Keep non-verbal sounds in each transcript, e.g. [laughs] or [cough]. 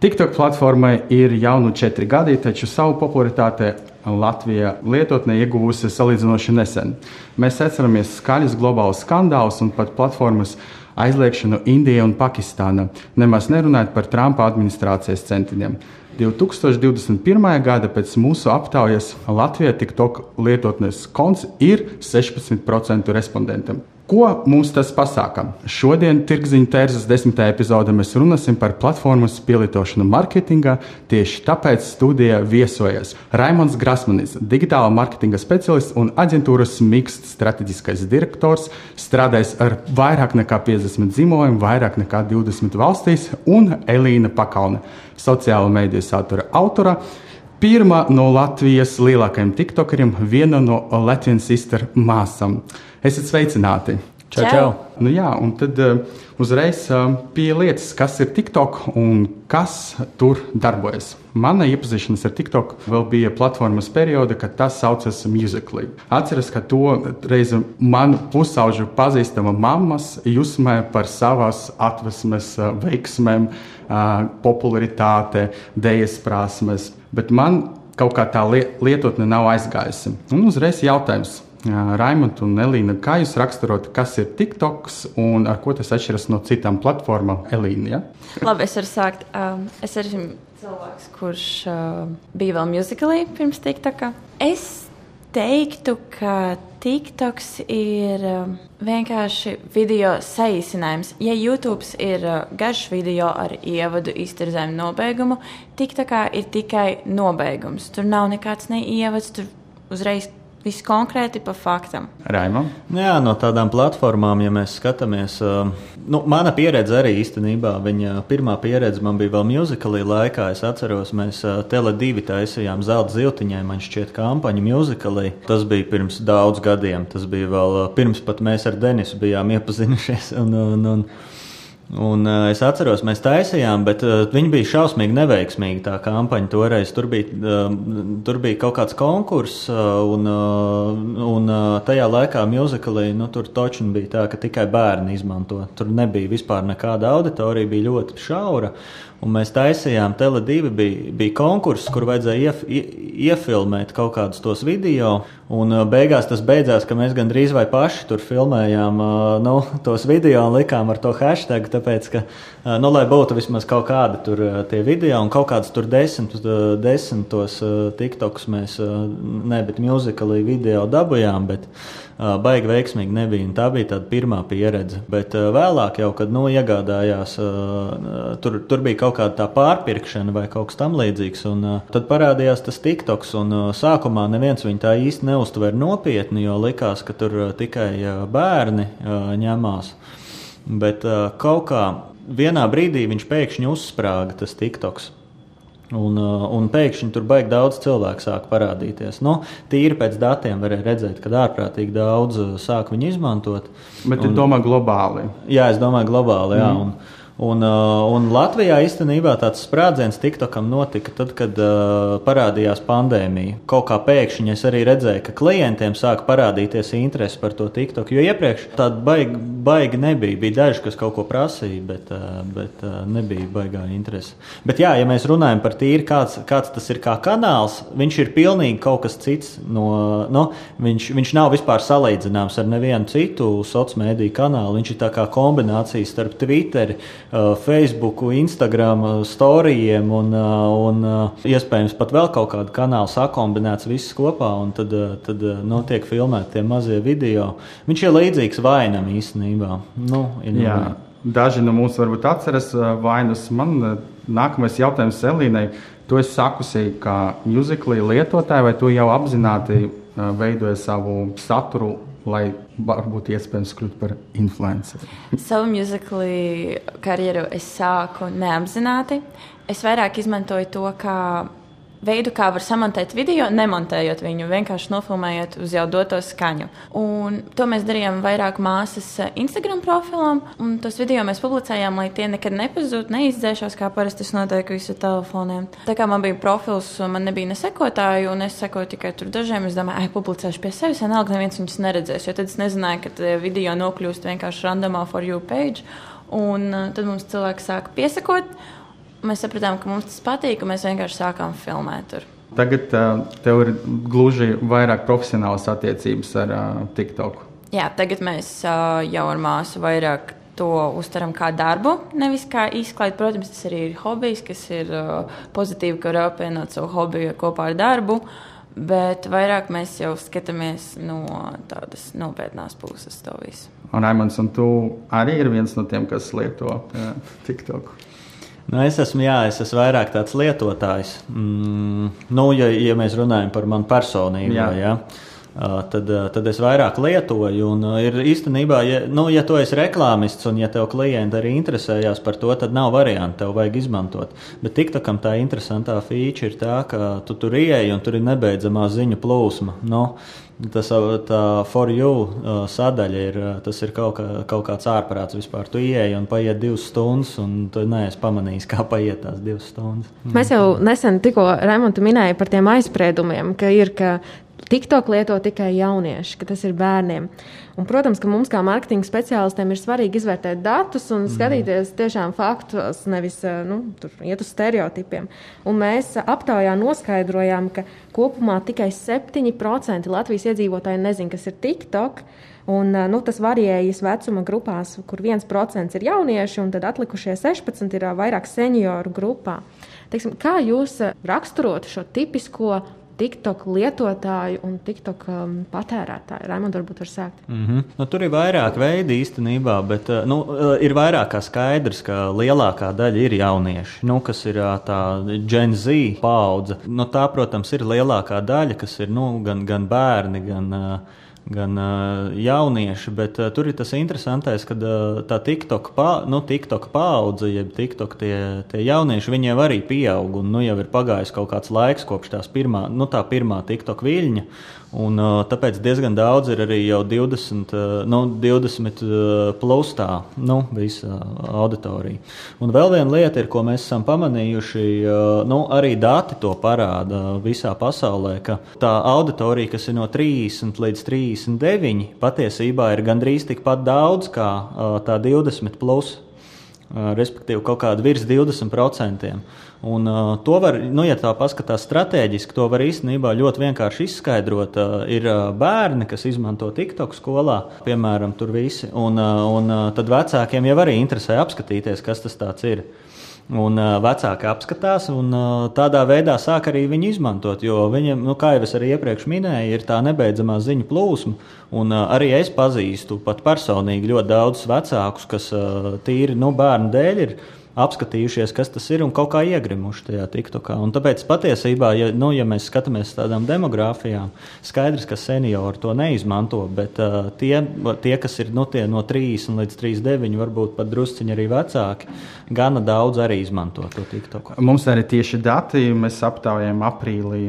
TikTok platformai ir jau nu četri gadi, taču savu popularitāti Latvija lietotne ieguvusi salīdzinoši nesen. Mēs atceramies skaļus globālus skandālus un pat platformas aizliekšanu Indijā un Pakistānā, nemaz nerunājot par Trumpa administrācijas centieniem. 2021. gada pēc mūsu aptaujas Latvijā TikTok lietotnes konts ir 16% respondentam. Ko mums tas pasaka? Šodien Tirgziņa tērzes desmitajā epizodē mēs runāsim par platformas pielietošanu marketingā. Tieši tāpēc studijā viesojas Raimons Grasmanis, digitāla marketinga speciālists un aģentūras Miksts strateģiskais direktors, strādājis ar vairāk nekā 50 zīmoliem, vairāk nekā 20 valstīs, un Elīna Pakauna, sociāla mediju satura autora. Pirmā no Latvijas lielākajiem tiktokeriem, viena no Latvijas sister māsām. Esiet sveicināti! Čau, čau! Nu, jā, un tad uh, uzreiz uh, pie lietas, kas ir TikTok un kas tur darbojas. Mana iepazīšanās ar TikTok vēl bija platformas perioda, kad tas saucas Musically. Atceros, ka to reizi man pusauģu pazīstama mammas jusmē par savas atvesmes uh, veiksmēm, uh, popularitāte, dēļas prasmes, bet man kaut kā tā lietotne nav aizgājusi. Un uzreiz jautājums Raimunds un Elīna, kā jūs raksturot, kas ir TikToks un ar ko tas atšķiras no citām platformām? Elīna, ja? Labi, es varu sākt. Um, es esmu cilvēks, kurš uh, bija vēl muzikālī pirms TikToka. Es teiktu, ka TikToks ir uh, vienkārši video saīsinājums. Ja YouTube ir uh, garš video ar ievadu, iztirzējumu, nobeigumu, TikTokā ir tikai nobeigums. Tur nav nekāds ne ievads, tur uzreiz Viss konkrēti pa faktam. Raimam? Nu jā, no tādām platformām, ja mēs skatāmies, nu, mana pieredze arī īstenībā, viņa pirmā pieredze man bija vēl muzikālī laikā. Es atceros, mēs Tele2 taisījām zelta ziltiņai, man šķiet, kampaņu muzikālī. Tas bija pirms daudz gadiem. Tas bija vēl pirms pat mēs ar Denisu bijām iepazinušies. Un, un, un, Un, uh, es atceros, mēs taisījām, bet uh, viņi bija šausmīgi neveiksmīgi. Tā kampaņa toreiz tur bija, uh, tur bija kaut kāds konkurss, uh, un, uh, un uh, tajā laikā muzikālī nu, tur točni bija tā, ka tikai bērni izmanto. Tur nebija vispār nekāda auditorija, bija ļoti šaura. Un mēs taisījām, Tele2 bija, bija konkurss, kur vajadzēja ief, iefilmēt kaut kādus tos video. Un beigās tas beidzās, ka mēs gandrīz vai paši tur filmējām nu, tos video un likām ar to hashtag, tāpēc, ka, nu, lai būtu vismaz kaut kādi tur tie video un kaut kāds tur desmit, desmitos tiktoks mēs, ne, bet muzikālī video dabujām. Bet, baigi veiksmīgi nebija. Tā bija tā pirmā pieredze. Bet vēlāk, jau, kad nu, iegādājās, tur, tur bija kaut kāda pārpirkšana vai kaut kas tamlīdzīgs. Tad parādījās tas TikToks. Sākumā neviens viņu tā īsti neuztver nopietni, jo likās, ka tur tikai bērni ņemās. Bet kaut kā vienā brīdī viņš pēkšņi uzsprāga tas TikToks. Un, uh, un pēkšņi tur baigi daudz cilvēku sāk parādīties. Nu, tīri pēc datiem varēja redzēt, ka ārprātīgi daudz uh, sāk viņu izmantot. Bet tu domā globāli? Jā, es domāju globāli. Jā, mm. un, Un, uh, un Latvijā īstenībā tāds sprādziens TikTokam notika tad, kad uh, parādījās pandēmija. Kaut kā pēkšņi es arī redzēju, ka klientiem sāka parādīties interese par to TikTok. Jo iepriekš tāda baigi, baigi nebija. Bija daži, kas kaut ko prasīja, bet, uh, bet uh, nebija baigā interese. Bet, jā, ja mēs runājam par tīri, kāds, kāds tas ir kā kanāls, viņš ir pilnīgi kaut kas cits. No, no, viņš, viņš nav vispār salīdzināms ar nevienu citu sociālo mediju kanālu. Viņš ir tā kā kombinācija starp Twitter Facebook, Instagram uh, storijiem un, uh, un iespējams pat vēl kaut kādu kanālu sakombinēts viss kopā, un tad, tad notiek filmēti tie mazie video. Viņš ir līdzīgs vainam īstenībā. Nu, Jā, daži no mums varbūt atceras vainus. Man nākamais jautājums Elīnai. Tu esi sakusi, ka muzikli lietotāji vai tu jau apzināti veidoji savu saturu lai varbūt iespējams kļūt par influenceru? Savu muzikālu karjeru es sāku neapzināti. Es vairāk izmantoju to kā veidu, kā var samontēt video, nemontējot viņu, vienkārši nofilmējot uz jau doto skaņu. Un to mēs darījām vairāk māsas eh, Instagram profilam, un tos video mēs publicējām, lai tie nekad nepazūd, neizdzēšos, kā parasti tas notiek visu telefoniem. Tā kā man bija profils, man nebija nesekotāju, un es sekoju tikai tur dažiem, es domāju, ai, publicēšu pie sevis, vienalga neviens viņus neredzēs, jo tad es nezināju, ka video nokļūst vienkārši randomā for you page, un uh, tad mums cilvēki sāka piesakot. Mēs sapratām, ka mums tas patīk, un mēs vienkārši sākām filmēt tur. Tagad uh, tev ir gluži vairāk profesionālas attiecības ar uh, TikTok. Jā, tagad mēs uh, jau ar māsu vairāk to uztveram kā darbu, nevis kā izklaidu. Protams, tas arī ir hobijs, kas ir uh, pozitīvi, ka var apvienot savu hobiju kopā ar darbu. Bet vairāk mēs jau skatāmies no tādas nopietnās puses to visu. Un Raimons, un tu arī ir viens no tiem, kas lieto uh, TikTok. Nu, es esmu, jā, es esmu vairāk tāds lietotājs. Mm, nu, ja, ja mēs runājam par manu personību, jā. Jā, tad, tad es vairāk lietoju. Un ir īstenībā, ja, nu, ja tu esi reklāmists un ja tev klienti arī interesējās par to, tad nav variantu, tev vajag izmantot. Bet TikTokam tā interesantā feature ir tā, ka tu tur ieeji un tur ir nebeidzamā ziņu plūsma. Nu, Tas tā for you sadaļa ir, tas ir kaut, kā, kaut kāds ārprāts vispār. Tu ieeji un paiet divas stundas, un tu neesi pamanījis, kā paiet tās divas stundas. Mēs jau nesen tikko Raimondu minēja par tiem aizspriedumiem, ka ir, ka TikTok lieto tikai jaunieši, ka tas ir bērniem. Un, protams, ka mums kā marketinga speciālistiem ir svarīgi izvērtēt datus un mm. skatīties tiešām faktus, nevis eh, nu, iet uz stereotipiem. Un mēs aptaujā noskaidrojām, ka kopumā tikai 7% Latvijas iedzīvotāji nezina, kas ir TikTok. Un, eh, nu, tas varējas vecuma grupās, kur 1% ir jaunieši, un tad atlikušie 16% ir eh, vairāk senioru grupā. Teiksim, kā jūs raksturotu šo tipisko TikTok lietotāju un TikTok um, patērētāju? Raimond, varbūt var sākt. Mm -hmm. nu, tur ir vairāk veidi īstenībā, bet uh, nu, uh, ir vairāk kā skaidrs, ka lielākā daļa ir jaunieši, nu, kas ir uh, tā Gen Z paudze. Nu, tā, protams, ir lielākā daļa, kas ir nu, gan, gan bērni, gan uh, gan uh, jaunieši, bet uh, tur ir tas interesantais, ka uh, tā TikTok, pa, nu, TikTok paudze, jeb TikTok tie, tie jaunieši, viņi jau arī pieaug, un nu, jau ir pagājis kaut kāds laiks kopš tās pirmā, nu, tā pirmā TikTok viļņa. Un, uh, tāpēc diezgan daudz ir arī jau 20, uh, nu, 20 uh, plus tā, nu, visa auditorija. Un vēl viena lieta, ir, ko mēs esam pamanījuši, nu, arī dati to parāda visā pasaulē, ka tā auditorija, kas ir no 30 līdz 39, patiesībā ir gandrīz tikpat daudz kā tā 20 plus respektīvi kaut kāda virs 20%. Un, uh, to var, nu, ja tā paskatās strateģiski, to var īstenībā ļoti vienkārši izskaidrot. Uh, ir uh, bērni, kas izmanto TikTok skolā, piemēram, tur visi, un, uh, un uh, tad vecākiem jau arī interesē apskatīties, kas tas ir. Un vecāki apskatās, un tādā veidā sāk arī viņu izmantot. Jo viņam, nu, kā jau es arī iepriekš minēju, ir tā nebeidzamā ziņu plūsma. Un arī es pazīstu pat personīgi ļoti daudzus vecākus, kas tīri nu, bērnu dēļ ir apskatījušies, kas tas ir un kaut kā iegrimuši tajā TikTokā. Un tāpēc patiesībā, ja, nu, ja mēs skatāmies uz tādām demogrāfijām, skaidrs, ka seniori to neizmanto, bet uh, tie, tie, kas ir nu, tie no 30 līdz 39, varbūt pat drusciņi arī vecāki, gana daudz arī izmanto to TikToku. Mums arī tieši dati mēs aptaujājam aprīlī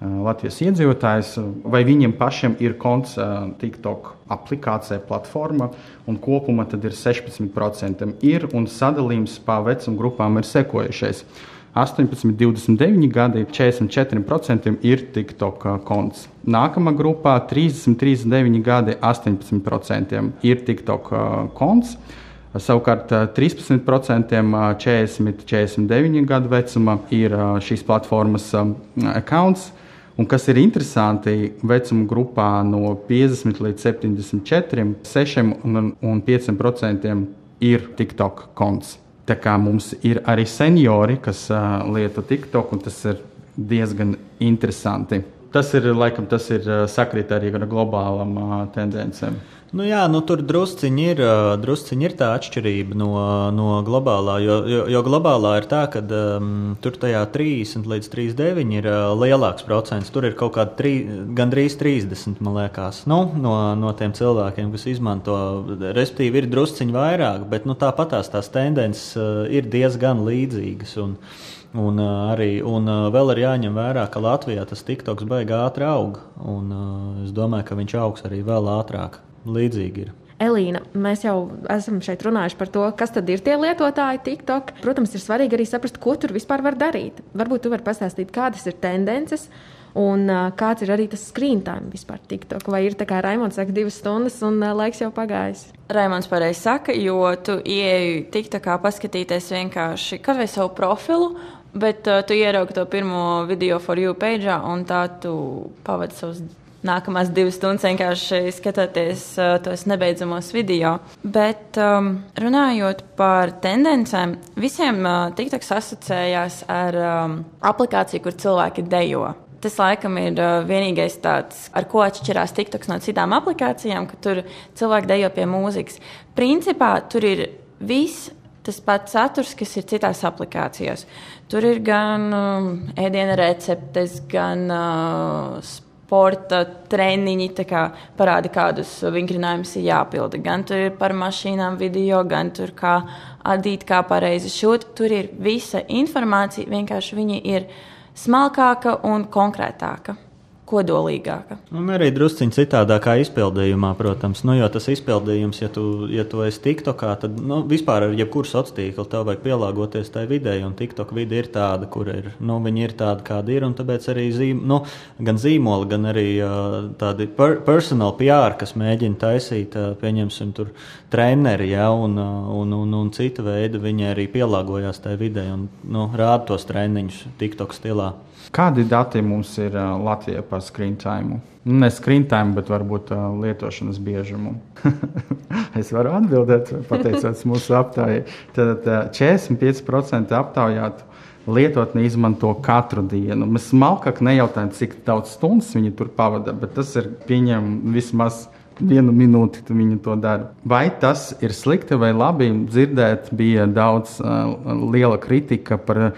Latvijas iedzīvotājus, vai viņiem pašiem ir konts TikTok aplikācijā, platforma, un kopumā tad ir 16% ir, un sadalījums pa vecuma grupām ir sekojušais. 18, 29 gadi, 44% ir TikTok konts. Nākamā grupā 30, 39 gadi, 18% ir TikTok konts. Savukārt 13% 40, 49 gadu vecuma ir šīs platformas accounts. Un kas ir interesanti, vecuma grupā no 50 līdz 74, 6 un, un 5% ir TikTok konts. Tā kā mums ir arī seniori, kas uh, lieto TikTok, un tas ir diezgan interesanti. Tas ir laikam tas ir sakrit arī ar globālām uh, tendencēm. Nu jā, nu tur drusciņi ir, drusciņi ir tā atšķirība no, no globālā. Jo, jo, jo globālā ir tā, ka um, tur tajā 30 līdz 39 ir uh, lielāks procents. Tur ir kaut kāda tri, gandrīz 30, man liekas, nu, no, no tiem cilvēkiem, kas izmanto. Respektīvi, ir drusciņi vairāk, bet nu, tāpat tās, tendences uh, ir diezgan līdzīgas. Un, Un, uh, arī, un uh, vēl ir jāņem vērā, ka Latvijā tas TikToks baigā ātri aug. Un, uh, es domāju, ka viņš augs arī vēl ātrāk. Līdzīgi ir. Elīna, mēs jau esam šeit runājuši par to, kas tad ir tie lietotāji TikTok. Protams, ir svarīgi arī saprast, ko tur vispār var darīt. Varbūt tu vari pastāstīt, kādas ir tendences. Un uh, kāds ir arī tas screen time vispār TikTok? Vai ir tā kā Raimons saka, divas stundas un uh, laiks jau pagājis? Raimons pareizi saka, jo tu ieeji TikTokā paskatīties vienkārši kaut vai savu profilu, bet uh, tu ieraugi to pirmo video for you page, un tā tu pavadi savus nākamās divas stundas vienkārši skatoties uh, tos nebeidzamos video. Bet um, runājot par tendencēm, visiem uh, TikToks asociējās ar um, aplikāciju, kur cilvēki dejo. Tas laikam ir uh, vienīgais tāds, ar ko atšķirās TikToks no citām aplikācijām, ka tur cilvēki dejo pie mūzikas. Principā tur ir viss tas pats saturs, kas ir citās aplikācijās. Tur ir gan um, ēdiena receptes, gan uh, sporta treniņi, kā parāda, kādus vingrinājumus ir jāpilda. Gan tur ir par mašīnām video, gan tur kā adīt, kā pareizi šūt. Tur ir visa informācija, vienkārši viņi ir smalkāka un konkrētāka kodolīgāka. Un arī drusciņā citādākā izpildījumā, protams. Nu, jo tas izpildījums, ja tu, ja tu esi TikTokā, tad nu, vispār ar jebkuru sociālo tīklu tev vajag pielāgoties tai videi. Un TikTok vide ir tāda, kur ir, nu, viņi ir tādi, kādi ir. Un tāpēc arī zīm, nu, gan zīmoli, gan arī uh, tādi per, personal PR, kas mēģina taisīt, uh, pieņemsim, tur treneri, ja, un, uh, un, un, un cita veida, viņi arī pielāgojās tai videi un nu, rāda tos treniņus TikTok stilā. Kādi dati mums ir uh, Latvijā par screen time? Nu, ne screen time, bet varbūt uh, lietošanas biežumu. [laughs] es varu atbildēt, pateicoties mūsu aptaujai. Tad uh, 45% aptaujātu lietotni izmanto katru dienu. Mēs smalkāk nejautājam, cik daudz stundas viņi tur pavada, bet tas ir pieņemams vismaz vienu minūti viņi to dara. Vai tas ir slikti vai labi? Dzirdēt, bija daudz uh, liela kritika par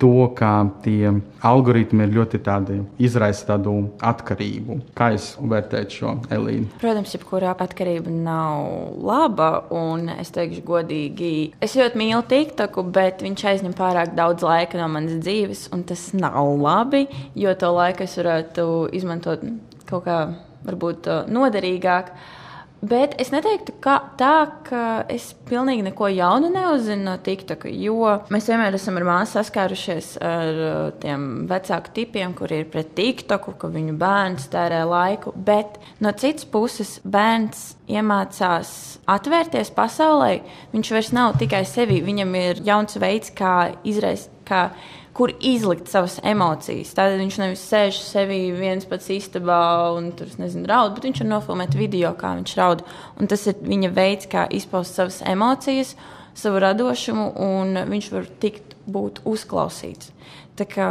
to, ka tie algoritmi ir ļoti tādi izraisa tādu atkarību. Kā jūs vērtējat šo Elīnu? Protams, jebkurā atkarība nav laba, un es teikšu godīgi, es ļoti mīlu TikToku, bet viņš aizņem pārāk daudz laika no manas dzīves, un tas nav labi, jo to laiku es varētu izmantot kaut kā varbūt noderīgāk. Bet es neteiktu, ka tā, ka es pilnīgi neko jaunu neuzzinu no TikTok, jo mēs vienmēr esam ar māsu saskārušies ar uh, tiem vecāku tipiem, kuri ir pret TikToku, ka viņu bērns tērē laiku. Bet no citas puses, bērns iemācās atvērties pasaulē. Viņš vairs nav tikai sevi, viņam ir jauns veids, kā izraist kur izlikt savas emocijas. Tad viņš nevis sēž sevi viens pats istabā un tur nezinu, raud, bet viņš var nofilmēt video, kā viņš raud. Un tas ir viņa veids, kā izpaust savas emocijas, savu radošumu, un viņš var tikt būt uzklausīts. Tā kā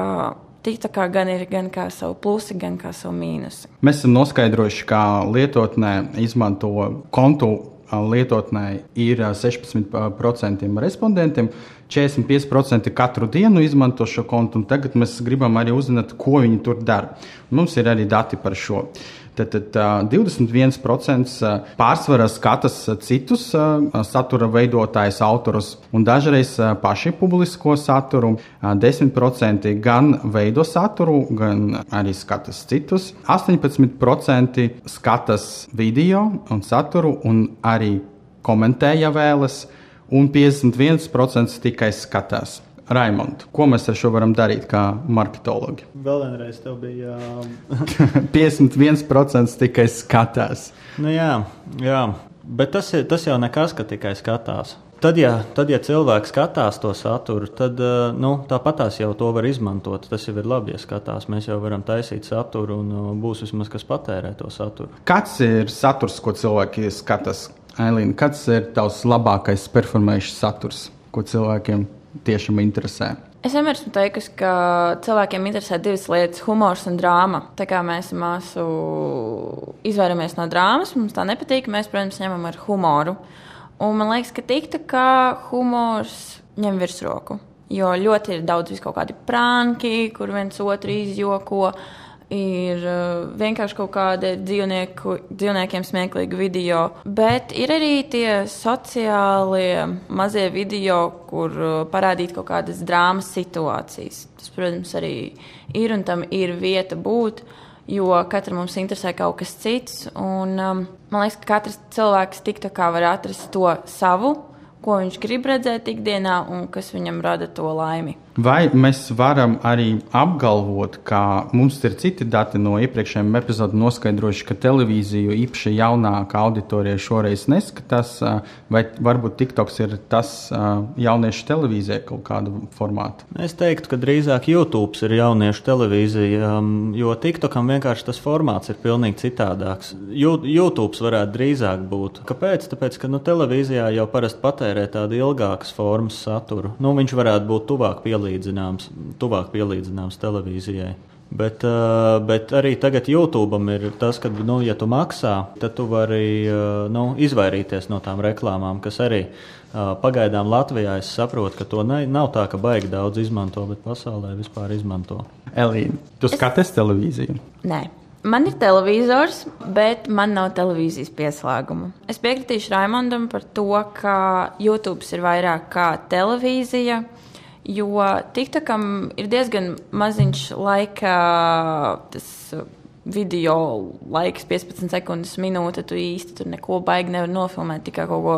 TikTokā gan ir gan kā savu plusu, gan kā savu mīnusu. Mēs esam noskaidrojuši, kā lietotnē izmanto kontu lietotnē ir 16% respondentiem. 45% katru dienu izmanto šo kontu, tagad mēs gribam arī uzzināt, ko viņi tur dara. Mums ir arī dati par šo. Tad, tad 21% pārsvarā skatās citus satura veidotājus, autorus, un dažreiz paši publisko saturu. 10% gan veido saturu, gan arī skatās citus. 18% skatās video un saturu, un arī komentē, ja vēlas un 51% tikai skatās. Raimond, ko mēs ar šo varam darīt kā marketologi? Vēl vienreiz tev bija. [laughs] 51% tikai skatās. Nu, jā, jā, bet tas, ir, tas jau nekas, ka tikai skatās. Tad ja, tad, ja cilvēks skatās to saturu, tad eh, nu, tāpatās jau to var izmantot. Tas jau ir labi, ja skatās. Mēs jau varam taisīt saturu, un eh, būs vismaz kas patērē to saturu. Kāds ir saturs, ko cilvēki skatās? Ailīna, kāds ir tavs labākais performēšanas saturs, ko cilvēkiem tiešām interesē? Es vienmēr esmu teikusi, ka cilvēkiem interesē divas lietas - humors un drāma. Tā kā mēs māsu izvairamies no drāmas, mums tā nepatīk. Mēs, protams, ņemam ar humoru. Un man liekas, ka tikta kā humors ņem virsroku. Jo ļoti ir daudz vis kaut kādi pranki, kur viens otru izjoko. Ir uh, vienkārši kaut kāda dzīvniekiem smieklīga video, bet ir arī tie sociālie mazie video, kur uh, parādīt kaut kādas drāmas situācijas. Tas, protams, arī ir un tam ir vieta būt. Jo katram mums interesē kaut kas cits. Un, um, man liekas, ka katrs cilvēks tiktu kā var atrast to savu, ko viņš grib redzēt ikdienā un kas viņam rada to laimi. Vai mēs varam arī apgalvot, ka mums ir citi dati no iepriekšējiem epizodēm noskaidrojuši, ka televīziju īpaši jaunāka auditorija šoreiz neskatās, vai varbūt TikToks ir tas jauniešu televīzija kaut kādu formātu? Es teiktu, ka drīzāk YouTube ir jauniešu televīzija, jo TikTokam vienkārši tas formāts ir pilnīgi citādāks. YouTube varētu drīzāk būt. Kāpēc? Tāpēc, ka nu, televīzijā jau parasti patērē tādu ilgākas formas saturu. Nu, viņš varētu būt tuvāk pielīdzinājumam pielīdzināms, tuvāk pielīdzināms televīzijai. Bet, uh, bet arī tagad YouTube ir tas, ka, nu, ja tu maksā, tad tu vari uh, nu, izvairīties no tām reklāmām, kas arī uh, pagaidām Latvijā es saprotu, ka to ne, nav tā, ka baigi daudz izmanto, bet pasaulē vispār izmanto. Elīna, tu skaties televīziju? Nē. Man ir televizors, bet man nav televīzijas pieslēguma. Es piekritīšu Raimondam par to, ka YouTube ir vairāk kā televīzija. Jo TikTokam ir diezgan maziņš laika uh, video laiks, 15 sekundes, minūte. Tu īsti tur neko baigi nevar nofilmēt, tikai kaut ko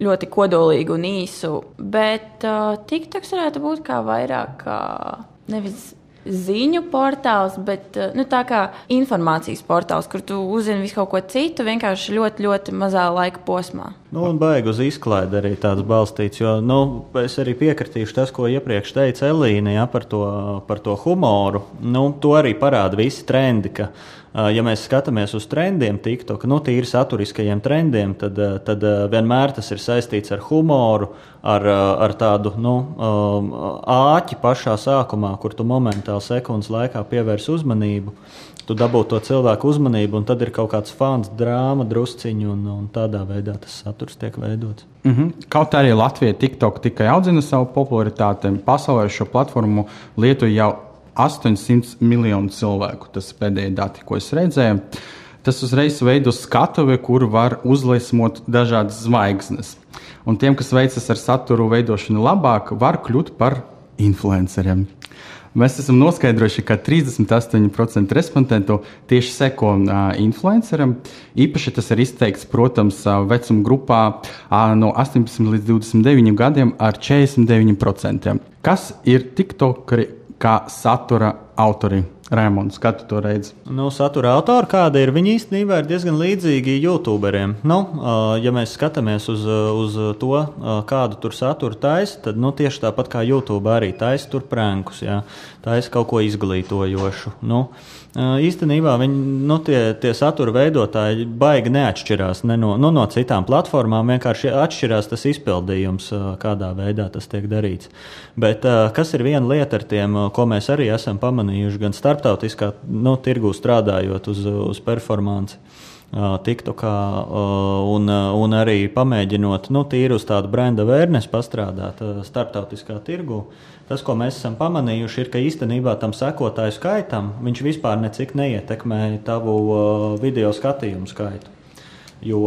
ļoti kodolīgu un īsu. Bet uh, TikToks varētu būt kā vairāk kā nevis ziņu portāls, bet eh, nu, tā kā informācijas portāls, kur tu uzzini visu kaut ko citu, vienkārši ļoti, ļoti mazā laika posmā. Nu, un baigi uz izklaidi arī tāds balstīts, jo nu, es arī piekritīšu tas, ko iepriekš teica Elīna ja, par, to, par to humoru. Nu, to arī parāda visi trendi. Ka, ja mēs skatāmies uz trendiem, TikTok, nu, tīri saturiskajiem trendiem, tad, tad vienmēr tas ir saistīts ar humoru, ar, ar tādu nu, āķi pašā sākumā, kur tu momentāli sekundes laikā pievērs uzmanību. Tu dabū to cilvēku uzmanību, un tad ir kaut kāds fans, drāma, drusciņš, un, un tādā veidā tas saturs tiek veidots. Mm -hmm. Kaut arī Latvija TikTok tikai audzina savu popularitāti, pasaulē šo platformu lietu jau 800 miljonu cilvēku. Tas pēdējie dati, ko es redzēju. Tas uzreiz veido skatuvi, kur var uzliesmot dažādas zvaigznes. Un tiem, kas veicas ar saturu veidošanu labāk, var kļūt par influenceriem. Mēs esam noskaidrojuši, ka 38% respondentu tieši seko uh, influenceram. Īpaši tas ir izteikts, protams, uh, vecuma grupā uh, no 18 līdz 29 gadiem ar 49%. Kas ir TikTokeri, kā satura autori. Rēmons, kā tu to redzi? Nu, satura autori, kāda ir, viņi īstenībā ir diezgan līdzīgi YouTuberiem. Nu, ja mēs skatāmies uz, uz to, kādu tur saturu taisa, tad nu, tieši tāpat kā YouTube arī taisa tur prēnkus, taisa kaut ko izglītojošu. Nu, īstenībā viņi, nu, tie, tie satura veidotāji baigi neatšķirās ne no, nu, no citām platformām. Vienkārši atšķirās tas izpildījums, kādā veidā tas tiek darīts. Bet kas ir viena lieta ar tiem, ko mēs arī esam pamanījuši gan starptautiskā nu, tirgū strādājot uz, uz performanci? TikTokā un, un arī pamēģinot nu, tīri uz tādu brenda vērnes pastrādāt starptautiskā tirgū. Tas, ko mēs esam pamanījuši, ir, ka īstenībā tam sekotāju skaitam viņš vispār necik neietekmē tavu video skatījumu skaitu. Jo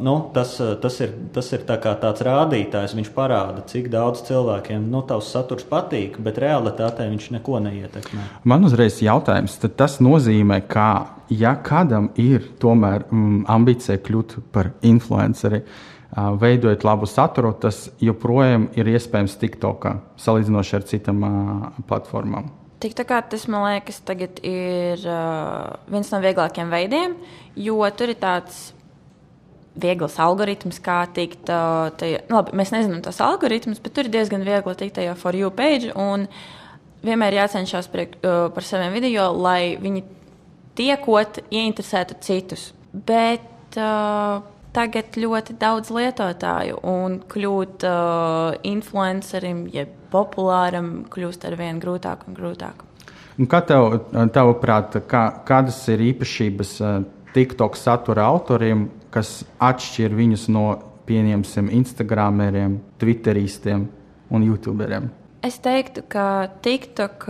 nu, tas, tas ir, tas ir tā tāds rādītājs, viņš parāda, cik daudz cilvēkiem nu, tavs saturs patīk, bet realitātē viņš neko neietekmē. Man uzreiz jautājums, tas nozīmē, ka, ja kādam ir tomēr mm, ambīcija kļūt par influenceri, veidojot labu saturu, tas joprojām ir iespējams TikTokā, salīdzinoši ar citām platformām. Tik tā kā tas, man liekas, tagad ir uh, viens no vieglākajiem veidiem, jo tur ir tāds viegls algoritms, kā tikt. Tajā, nu, labi, mēs nezinām tos algoritmus, bet tur ir diezgan viegli tikt tajā for you page. Vienmēr jācenšas priek, par saviem video, lai viņi tiekot ieinteresētu citus. Bet uh, tagad ļoti daudz lietotāju un kļūt uh, influencerim, jeb populāram, kļūst ar vien grūtāk un grūtāk. Un kā tev, tavuprāt, kā, kādas ir īpašības TikTok satura autoriem, kas atšķir viņus no pieņemsim Instagrameriem, Twitteristiem un YouTuberiem? Es teiktu, ka TikTok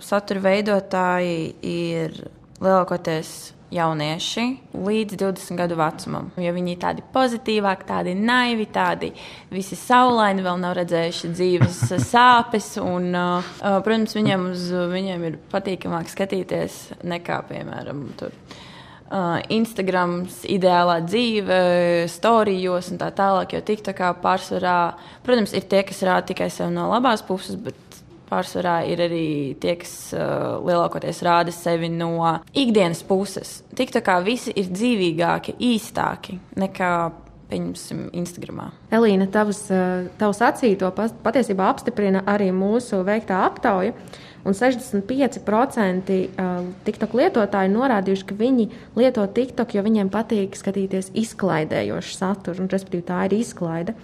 satura veidotāji ir lielākoties jaunieši līdz 20 gadu vecumam. Jo viņi ir tādi pozitīvāki, tādi naivi, tādi visi saulaini, vēl nav redzējuši dzīves [laughs] sāpes. Un, uh, protams, viņiem, uz, viņiem ir patīkamāk skatīties nekā, piemēram, tur. Uh, Instagrams, ideālā dzīve, storijos un tā tālāk. Jo TikTokā pārsvarā, protams, ir tie, kas rāda tikai sevi no labās puses, bet pārsvarā ir arī tie, kas uh, lielākoties rāda sevi no ikdienas puses. Tik tā kā visi ir dzīvīgāki, īstāki nekā pieņemsim, Instagram. Elīna, tavs, tavs acīto patiesībā apstiprina arī mūsu veiktā aptauja. Un 65% TikTok lietotāji norādījuši, ka viņi lieto TikTok, jo viņiem patīk skatīties izklaidējošu saturu, un respektīvi tā ir izklaide.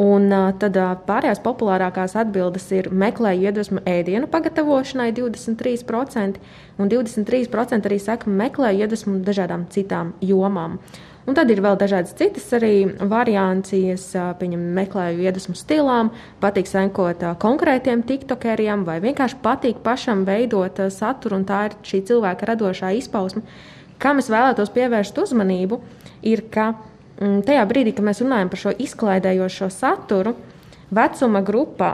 Un tad pārējās populārākās atbildes ir meklēju iedvesmu ēdienu pagatavošanai 23%, un 23% arī saka, meklēju iedvesmu dažādām citām jomām. Un tad ir vēl dažādas citas arī variācijas, piemēram, meklēju iedvesmu stilām, patīk senkot konkrētiem tiktokeriem, vai vienkārši patīk pašam veidot saturu, un tā ir šī cilvēka radošā izpausme. Kam es vēlētos pievērst uzmanību, ir, ka Mm, tajā brīdī, kad mēs runājam par šo izklaidējošo saturu, vecuma grupā,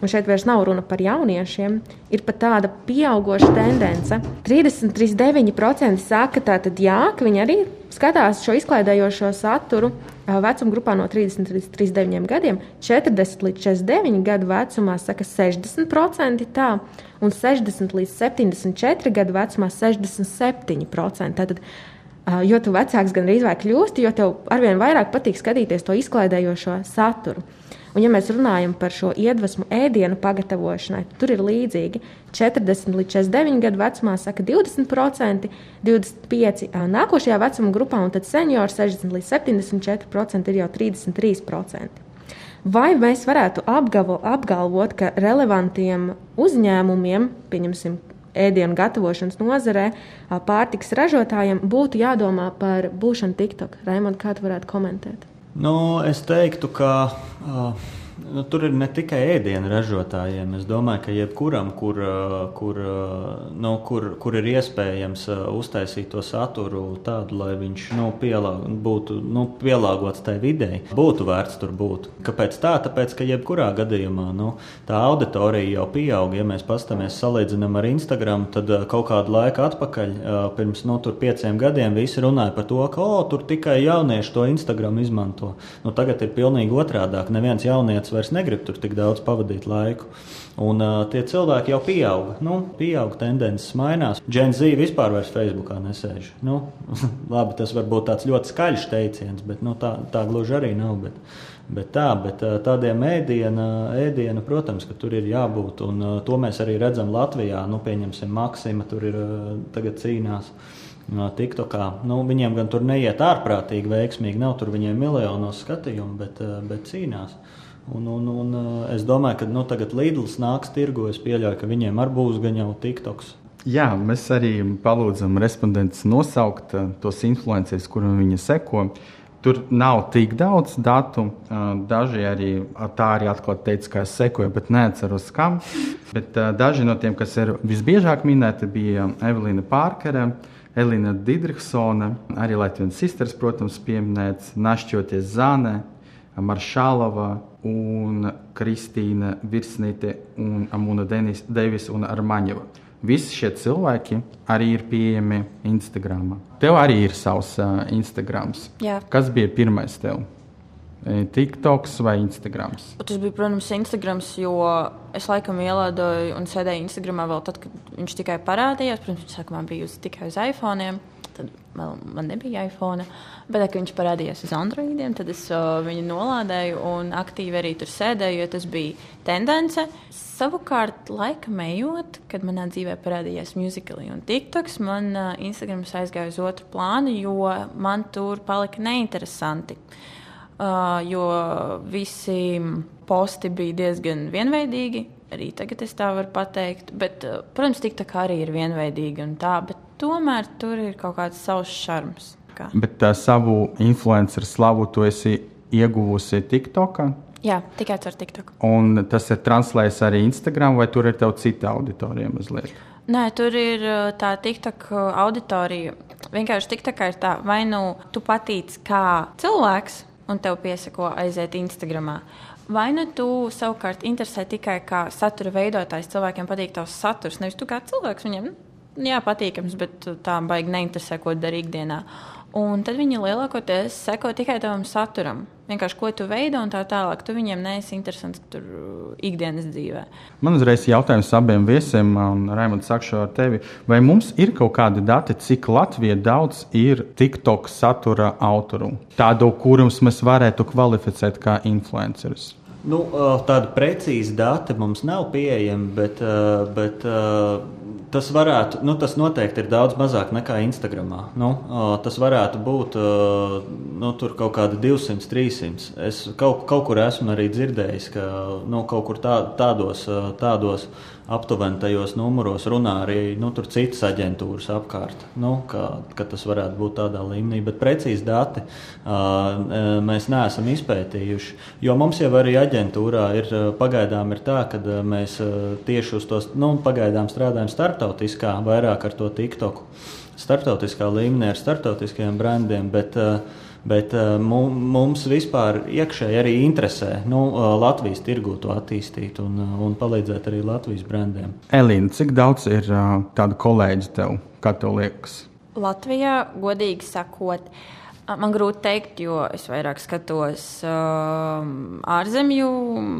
un šeit vairs nav runa par jauniešiem, ir pat tāda pieauguša tendence. 33,9% saka, tātad, jā, ka viņi arī skatās šo izklaidējošo saturu vecuma grupā no 30 līdz 39 gadiem, 40 līdz 49 gadu vecumā saka 60% tā, un 60 līdz 74 gadu vecumā 67%. Tātad jo vecāks gan arī kļūsti, jo tev arvien vairāk patīk skatīties to izklaidējošo saturu. Un, ja mēs runājam par šo iedvesmu ēdienu pagatavošanai, tur ir līdzīgi. 40 līdz 49 gadu vecumā saka 20%, 25% nākošajā vecuma grupā, un tad seniori 60 līdz 74% ir jau 33%. Vai mēs varētu apgavo, apgalvot, ka relevantiem uzņēmumiem, pieņemsim, ēdienu gatavošanas nozarē, pārtiks ražotājiem būtu jādomā par būšanu TikTok. Raimond, kā tu varētu komentēt? Nu, es teiktu, ka uh, Nu, tur ir ne tikai ēdienu ražotājiem. Es domāju, ka jebkuram, kur, kur, nu, kur, kur ir iespējams uztaisīt to saturu tādu, lai viņš nu, pielāg, būtu nu, pielāgots tai videi, būtu vērts tur būt. Kāpēc tā? Tāpēc, ka jebkurā gadījumā nu, tā auditorija jau pieaug. Ja mēs paskatāmies, salīdzinām ar Instagram, tad kaut kādu laiku atpakaļ, pirms nu, pieciem gadiem, visi runāja par to, ka oh, tur tikai jaunieši to Instagram izmanto. Nu, tagad ir pilnīgi otrādāk. Neviens jaunietis cilvēks vairs negrib tur tik daudz pavadīt laiku. Un uh, tie cilvēki jau pieauga. Nu, pieauga tendences mainās. Gen Z vispār vairs Facebookā nesēž. Nu, [laughs] labi, tas var būt tāds ļoti skaļš teiciens, bet nu, tā, tā gluži arī nav. Bet, bet tā, bet tādiem ēdienu, ēdienu, protams, ka tur ir jābūt. Un uh, to mēs arī redzam Latvijā. Nu, pieņemsim, Maksima tur ir uh, tagad cīnās. TikTokā. Nu, viņiem gan tur neiet ārprātīgi veiksmīgi, nav tur viņiem miljonos skatījumu, bet, bet cīnās. Uh, Un, un, un eh, es domāju, ka nu, tagad Lidls nāks tirgu. Es pieļauju, ka viņiem arī būs gan jau TikToks. Jā, mēs arī palūdzam respondentus nosaukt eh, tos influencerus, kuriem viņi seko. Tur nav tik daudz datu. Eh, daži arī tā arī atklāti teica, ka es sekoju, bet neatceros, kam. [laughs] Bet daži no tiem, kas ir visbiežāk minēti, bija Evelīna Pārkere, Elīna Digriksone, arī Latvijas sisters, protams, pieminēts, Našķoties Zāne, Maršālova, un Kristīna Virsnīte un Amuna Devis un Armaņeva. Visi šie cilvēki arī ir pieejami Instagram. Tev arī ir savs uh, Instagram. Kas bija pirmais tev? TikToks vai Instagram? Tas bija, protams, Instagram, jo es laikam ielādoju un sēdēju Instagramā vēl tad, kad viņš tikai parādījās. Protams, sākumā bija uz, tikai uz iPhone. -iem tad man nebija iPhone. Bet, kad viņš parādījās uz Androidiem, tad es uh, viņu nolādēju un aktīvi arī tur sēdēju, jo tas bija tendence. Savukārt, laika ejot, kad manā dzīvē parādījās musicali un TikToks, man uh, Instagram aizgāja uz otru plānu, jo man tur palika neinteresanti. Uh, jo visi posti bija diezgan vienveidīgi. Arī tagad es tā varu pateikt. Bet, uh, protams, TikTok arī ir vienveidīgi un tā, bet tomēr tur ir kaut kāds savs šarms. Kā. Bet tā savu influenceru slavu tu esi ieguvusi TikTokā? Jā, tikai caur TikTok. Un tas ir translējis arī Instagram, vai tur ir tev cita auditorija mazliet? Nē, tur ir tā TikTok auditorija. Vienkārši TikTokā ir tā, vai nu tu patīc kā cilvēks, un tev piesako aiziet Instagramā. Vai nu tu savukārt interesē tikai kā satura veidotājs, cilvēkiem patīk tavs saturs, nevis tu kā cilvēks viņiem. Jā, patīkams, bet tā baigi neinteresē, ko dara ikdienā. Un tad viņi lielākoties seko tikai tavam saturam. Vienkārši ko tu veido un tā tālāk. Tu viņiem neesi interesants tur uh, ikdienas dzīvē. Man uzreiz jautājums abiem viesiem, un Raimunds, sākšu ar tevi. Vai mums ir kaut kādi dati, cik Latvijā daudz ir TikTok satura autoru? Tādu, kurus mēs varētu kvalificēt kā influencerus. Nu, tāda precīza data mums nav pieejama, bet, bet tas varētu, nu, tas noteikti ir daudz mazāk nekā Instagram. Nu, tas varētu būt nu, kaut kādi 200, 300. Es kaut, kaut kur esmu arī dzirdējis, ka nu, kaut kur tā, tādos, tādos aptuveni tajos numuros runā arī nu, citas aģentūras apkārt. Nu, ka, ka tas varētu būt tādā līmenī, bet precīzi dati uh, mēs neesam izpētījuši. Jo mums jau arī aģentūrā ir pagaidām ir tā, ka mēs tieši uz to nu, pagaidām strādājam starptautiskā, vairāk ar to TikToku. Startautiskā līmenī ar startautiskajiem brandiem, bet uh, Bet uh, mums vispār iekšēji arī interesē nu, uh, Latvijas tirgū to attīstīt un, uh, un palīdzēt arī Latvijas brandiem. Elīna, cik daudz ir tādu kolēģi tev, kā tev liekas? Latvijā, godīgi sakot, uh, Man grūti pateikt, jo es vairāk skatos uh, ārzemju,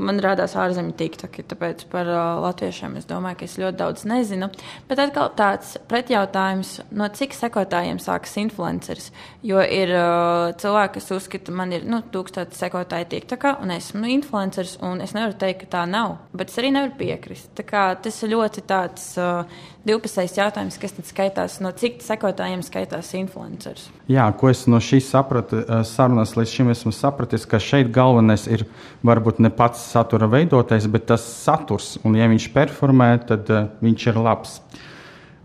man rādās ārzemju tiktoki, tāpēc par uh, latviešiem es domāju, ka es ļoti daudz nezinu. Bet atkal tāds pretjautājums, no cik sekotājiem sākas influenceris. Jo ir uh, cilvēki, kas uzskata, man ir nu, tūkstoši sekotāji tiktokā, un esmu nu, influenceris, un es nevaru teikt, ka tā nav. Bet es arī nevaru piekrist. Tas ir ļoti tāds. Uh, divpusējs jautājums, kas tad skaitās, no cik sekotājiem skaitās influenceris. Jā, ko es no šīs sapratu, eh, sarunas līdz šim esmu sapratis, ka šeit galvenais ir varbūt ne pats satura veidotājs, bet tas saturs. Un, ja viņš performē, tad uh, viņš ir labs. Uh,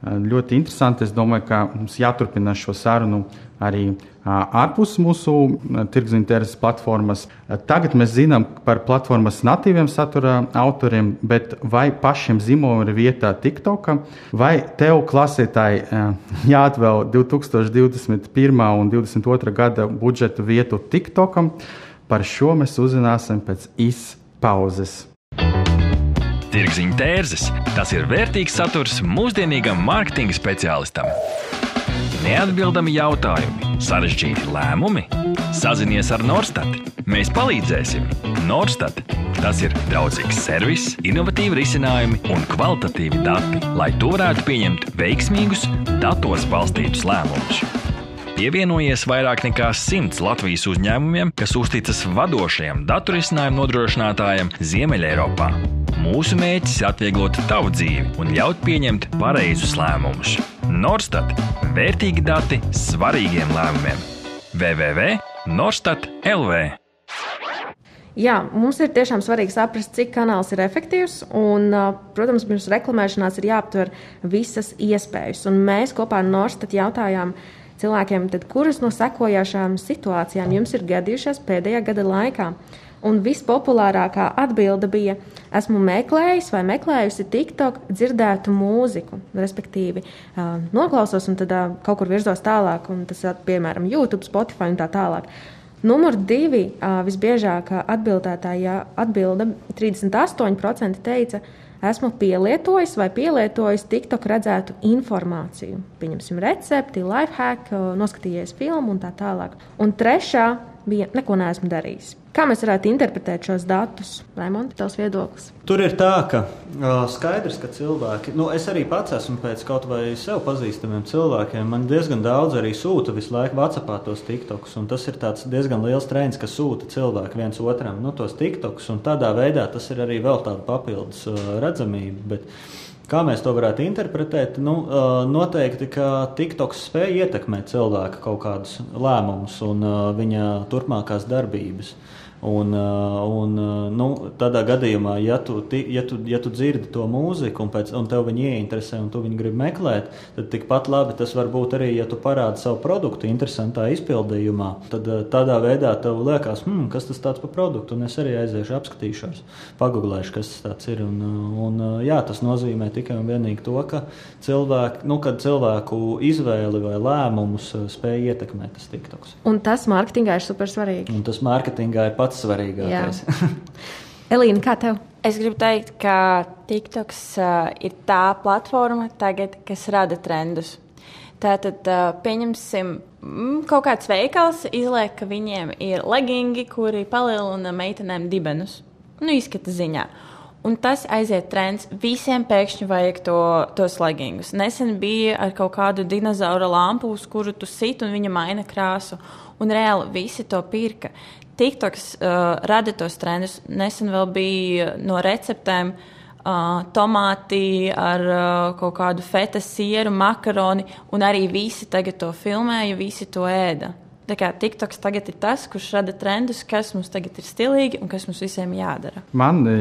ļoti interesanti. Es domāju, ka mums jāturpina šo sarunu arī ārpus mūsu tirgus intereses platformas. Tagad mēs zinām par platformas natīviem satura autoriem, bet vai pašiem zīmoliem ir vietā TikTok, vai tev klasētāji [laughs] jāatvēl 2021. un 2022. gada budžeta vietu TikTokam? Par šo mēs uzzināsim pēc izpauzes. Tirziņa tērzes - tas ir vērtīgs saturs mūsdienīgam mārketinga speciālistam. Neatbildami jautājumi, sarežģīti lēmumi. Sazinies ar Norstat. Mēs palīdzēsim. Norstat. Tas ir draudzīgs servis, innovatīvi risinājumi un kvalitatīvi dati, lai tu varētu pieņemt veiksmīgus, datos balstītus lēmumus. Pievienojies vairāk nekā simts Latvijas uzņēmumiem, kas uzticas vadošajam datu risinājumu nodrošinātājam Ziemeļeiropā. Mūsu mērķis ir atvieglot tavu dzīvi un ļaut pieņemt pareizus lēmumus. Norstat - vērtīgi dati svarīgiem lēmumiem. www.norstat LV Jā, mums ir tiešām svarīgi saprast, cik kanāls ir efektīvs. Un, protams, pirms reklamēšanās ir jāaptver visas iespējas. Un mēs kopā ar Norstat jautājām cilvēkiem, tad, kuras no sekojošām situācijām jums ir gadījušās pēdējā gada laikā. Un vispopulārākā atbilde bija, esmu meklējis vai meklējusi TikTok dzirdētu mūziku, respektīvi, uh, noklausos un tad uh, kaut kur virzos tālāk, un tas ir piemēram YouTube, Spotify un tā tālāk. Numur divi uh, visbiežākā atbildētāja atbilde 38% teica, esmu pielietojis vai pielietojis TikTok redzētu informāciju. Pieņemsim recepti, life hack, noskatījies filmu un tā tālāk. Un trešā bija neko neesmu darījis. Kā mēs varētu interpretēt šos datus? Raimonds, tavs viedoklis? Tur ir tā, ka uh, skaidrs, ka cilvēki, nu, es arī pats esmu pēc kaut vai sev pazīstamiem cilvēkiem, man diezgan daudz arī sūta visu laiku Vācijā tos tiktokus. Tas ir diezgan liels trends, ka sūta cilvēki viens otram nu, tos tiktokus, un tādā veidā tas ir arī vēl tāda papildus uh, redzamība. Bet, Kā mēs to varētu interpretēt? Nu, noteikti, ka TikToks spēja ietekmēt cilvēka kaut kādus lēmumus un viņa turpmākās darbības. Un, un, nu, tādā gadījumā, ja tu, ja, tu, ja tu dzirdi to mūziku un, pēc, un tev viņa ieinteresē un tu viņu gribi meklēt, tad tikpat labi tas var būt arī, ja tu parādi savu produktu interesantā izpildījumā. Tad tādā veidā tev liekas, hmm, kas tas par produktu, un es arī aiziešu, apskatīšos, pagūglēšu, kas tas ir. Un, un, jā, tas nozīmē tikai un vienīgi to, ka cilvēku, nu, cilvēku izvēli vai lēmumus spēj ietekmēt tas TikToks. Un tas mārketingā ir super svarīgi. Un tas mārketingā ir pats svarīgākais. [laughs] Elīna, kā tev? Es gribu teikt, ka TikToks uh, ir tā platforma, tagad, kas rada trendus. Tātad, uh, pieņemsim, mm, kaut kāds veikals izliek, ka viņiem ir legingi, kuri palielina meitenēm dibenus. Nu, izskata ziņā. Un tas aiziet trends. Visiem pēkšņi vajag to, tos legingus. Nesen bija ar kaut kādu dinozauru lampu, uz kuru tu sit un viņa maina krāsu. Un reāli visi to pirka. TikToks uh, rada tos trendus. Nesen vēl bija no receptēm uh, tomāti ar uh, kaut kādu feta sieru, makaroni, un arī visi tagad to filmēja, visi to ēda. Tā kā TikToks tagad ir tas, kurš rada trendus, kas mums tagad ir stilīgi un kas mums visiem jādara. Man e,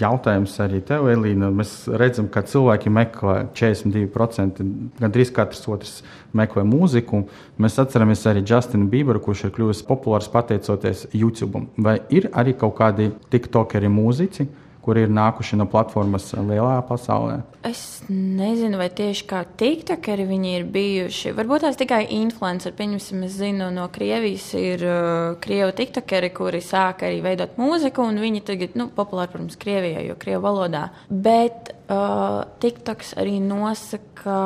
jautājums arī tev, Elīna. Mēs redzam, ka cilvēki meklē 42%, gandrīz katrs otrs meklē mūziku. Mēs atceramies arī Justinu Bieberu, kurš ir kļuvis populārs pateicoties YouTube. Vai ir arī kaut kādi TikTokeri mūziķi? Kuri ir nākuši no platformas lielā pasaulē? Es nezinu, vai tieši kā tiktokeri viņi ir bijuši. Varbūt tās tikai influenceri. Pieņemsim, es zinu, no Krievijas ir uh, krievu tiktokeri, kuri sāk arī veidot mūziku, un viņi tagad, nu, populāri, protams, Krievijā, jo krievu valodā. Bet uh, tiktoks arī nosaka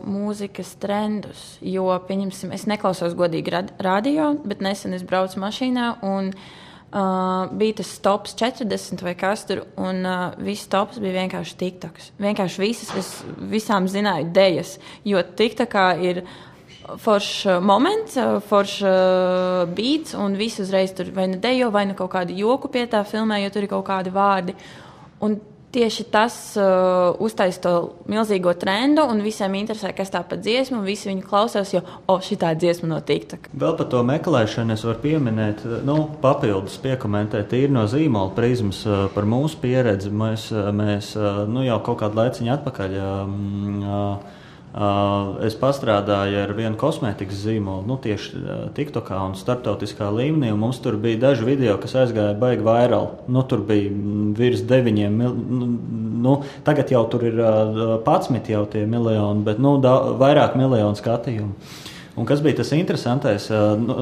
mūzikas trendus, jo, pieņemsim, es neklausos godīgi radio, bet nesen es braucu mašīnā un Uh, bija tas tops 40 vai kas tur, un uh, viss tops bija vienkārši TikToks. Vienkārši visas, es visām zināju idejas, jo TikTokā ir foršs moments, foršs uh, beats, un viss uzreiz tur vai nu dejo, vai nu kaut kādu joku pie tā filmē, jo tur ir kaut kādi vārdi. Un tieši tas uh, uztaisīja to milzīgo trendu, un visiem interesē, kas tā pa dziesmu, un visi viņu klausās, jo, oh, šī tā dziesma no TikTok. Vēl par to meklēšanu es varu pieminēt, nu, papildus piekomentēt, tīri no zīmola prizmas uh, par mūsu pieredzi. Mēs, uh, mēs uh, nu, jau kaut kādu laiciņu atpakaļ. Um, Uh, es pastrādāju ar vienu kosmētikas zīmolu, nu, tieši uh, TikTokā un starptautiskā līmenī. Un mums tur bija daži video, kas aizgāja baigi vairāk. Nu, tur bija virs deviņiem. Nu, nu, tagad jau tur ir uh, patsmit jau tie miljoni, bet nu, da, vairāk miljonu skatījumu. Un kas bija tas interesantais?